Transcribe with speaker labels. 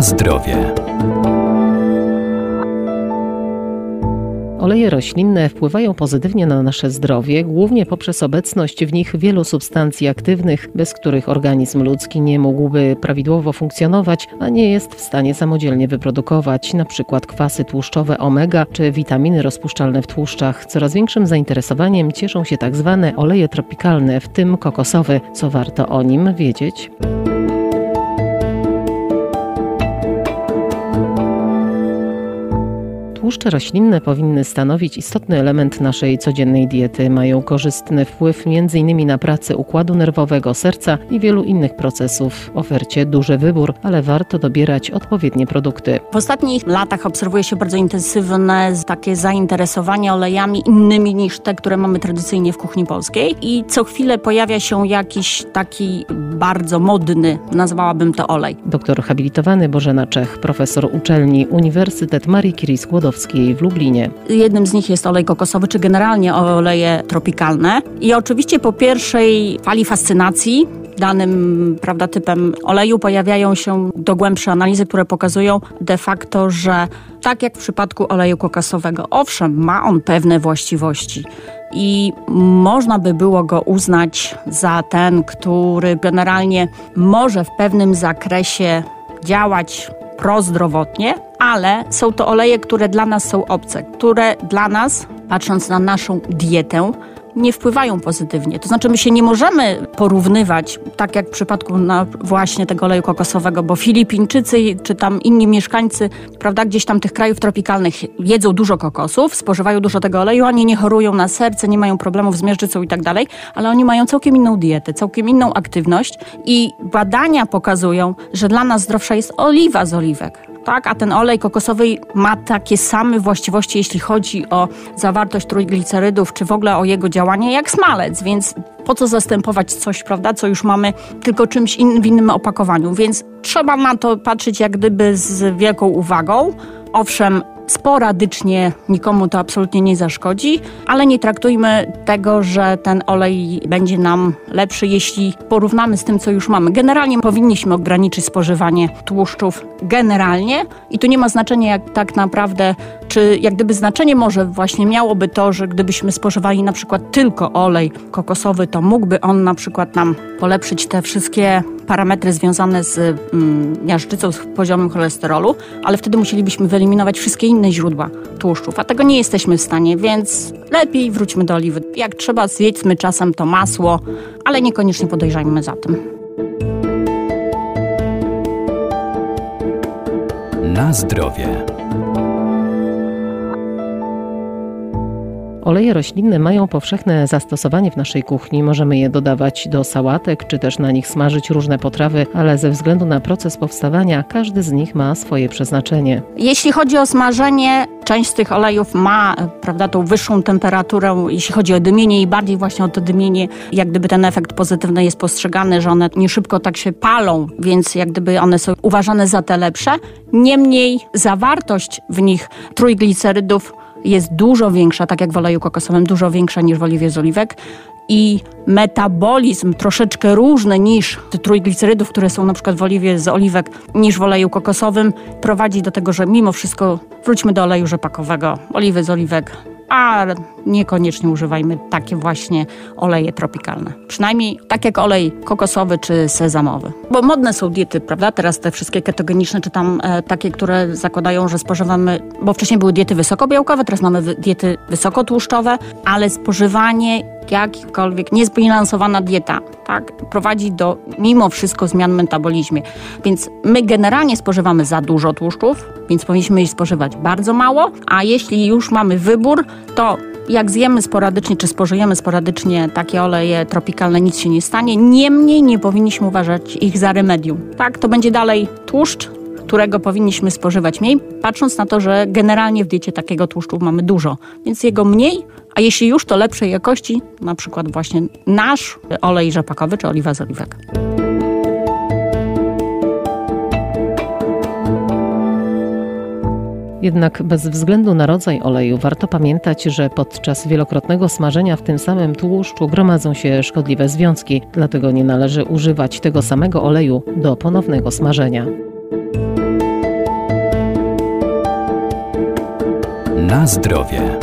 Speaker 1: Zdrowie. Oleje roślinne wpływają pozytywnie na nasze zdrowie, głównie poprzez obecność w nich wielu substancji aktywnych, bez których organizm ludzki nie mógłby prawidłowo funkcjonować, a nie jest w stanie samodzielnie wyprodukować, np. kwasy tłuszczowe omega czy witaminy rozpuszczalne w tłuszczach. Coraz większym zainteresowaniem cieszą się tak zwane oleje tropikalne, w tym kokosowy. Co warto o nim wiedzieć? Tłuszcze roślinne powinny stanowić istotny element naszej codziennej diety. Mają korzystny wpływ m.in. na pracę układu nerwowego, serca i wielu innych procesów. W ofercie duży wybór, ale warto dobierać odpowiednie produkty.
Speaker 2: W ostatnich latach obserwuje się bardzo intensywne takie zainteresowanie olejami innymi niż te, które mamy tradycyjnie w kuchni polskiej i co chwilę pojawia się jakiś taki bardzo modny, nazwałabym to olej.
Speaker 1: Doktor habilitowany Bożena Czech, profesor uczelni Uniwersytet Marii Curie Skłodowskiej w Lublinie.
Speaker 2: Jednym z nich jest olej kokosowy, czy generalnie oleje tropikalne. I oczywiście po pierwszej fali fascynacji danym prawda, typem oleju pojawiają się dogłębsze analizy, które pokazują de facto, że tak jak w przypadku oleju kokosowego, owszem, ma on pewne właściwości i można by było go uznać za ten, który generalnie może w pewnym zakresie działać prozdrowotnie, ale są to oleje, które dla nas są obce, które dla nas, patrząc na naszą dietę, nie wpływają pozytywnie. To znaczy, my się nie możemy porównywać, tak jak w przypadku na właśnie tego oleju kokosowego, bo Filipińczycy czy tam inni mieszkańcy, prawda, gdzieś tam tych krajów tropikalnych jedzą dużo kokosów, spożywają dużo tego oleju, oni nie chorują na serce, nie mają problemów z miażdżycą i tak dalej, ale oni mają całkiem inną dietę, całkiem inną aktywność i badania pokazują, że dla nas zdrowsza jest oliwa z oliwek tak? A ten olej kokosowy ma takie same właściwości, jeśli chodzi o zawartość trójglicerydów, czy w ogóle o jego działanie, jak smalec, więc po co zastępować coś, prawda, co już mamy tylko czymś innym w innym opakowaniu, więc trzeba na to patrzeć jak gdyby z wielką uwagą. Owszem, sporadycznie nikomu to absolutnie nie zaszkodzi, ale nie traktujmy tego, że ten olej będzie nam lepszy, jeśli porównamy z tym, co już mamy. Generalnie powinniśmy ograniczyć spożywanie tłuszczów generalnie i tu nie ma znaczenia, jak tak naprawdę, czy jak gdyby znaczenie może właśnie miałoby to, że gdybyśmy spożywali na przykład tylko olej kokosowy, to mógłby on na przykład nam polepszyć te wszystkie parametry związane z mm, miażdżycą, z poziomem cholesterolu, ale wtedy musielibyśmy wyeliminować wszystkie inne źródła tłuszczów, a tego nie jesteśmy w stanie, więc lepiej wróćmy do oliwy. Jak trzeba, zjedzmy czasem to masło, ale niekoniecznie podejrzajmy za tym.
Speaker 1: Na zdrowie. Oleje roślinne mają powszechne zastosowanie w naszej kuchni. Możemy je dodawać do sałatek, czy też na nich smażyć różne potrawy, ale ze względu na proces powstawania, każdy z nich ma swoje przeznaczenie.
Speaker 2: Jeśli chodzi o smażenie, część z tych olejów ma prawda, tą wyższą temperaturę, jeśli chodzi o dymienie i bardziej właśnie o to dymienie, jak gdyby ten efekt pozytywny jest postrzegany, że one nie szybko tak się palą, więc jak gdyby one są uważane za te lepsze. Niemniej zawartość w nich trójglicerydów jest dużo większa, tak jak w oleju kokosowym, dużo większa niż w oliwie z oliwek. I metabolizm troszeczkę różny niż trójglicerydów, które są na przykład w oliwie z oliwek, niż w oleju kokosowym, prowadzi do tego, że mimo wszystko wróćmy do oleju rzepakowego, oliwy z oliwek, a niekoniecznie używajmy takie właśnie oleje tropikalne. Przynajmniej tak jak olej kokosowy czy sezamowy. Bo modne są diety, prawda? Teraz te wszystkie ketogeniczne, czy tam e, takie, które zakładają, że spożywamy, bo wcześniej były diety wysokobiałkowe, teraz mamy diety wysokotłuszczowe, ale spożywanie jakikolwiek niezbilansowana dieta tak, prowadzi do mimo wszystko zmian w metabolizmie. Więc my generalnie spożywamy za dużo tłuszczów, więc powinniśmy ich spożywać bardzo mało, a jeśli już mamy wybór, to jak zjemy sporadycznie, czy spożyjemy sporadycznie takie oleje tropikalne, nic się nie stanie. Niemniej nie powinniśmy uważać ich za remedium. Tak, to będzie dalej tłuszcz, którego powinniśmy spożywać mniej, patrząc na to, że generalnie w diecie takiego tłuszczu mamy dużo, więc jego mniej, a jeśli już to lepszej jakości, na przykład właśnie nasz olej rzepakowy czy oliwa z oliwek.
Speaker 1: Jednak bez względu na rodzaj oleju warto pamiętać, że podczas wielokrotnego smażenia w tym samym tłuszczu gromadzą się szkodliwe związki, dlatego nie należy używać tego samego oleju do ponownego smażenia.
Speaker 3: Na zdrowie.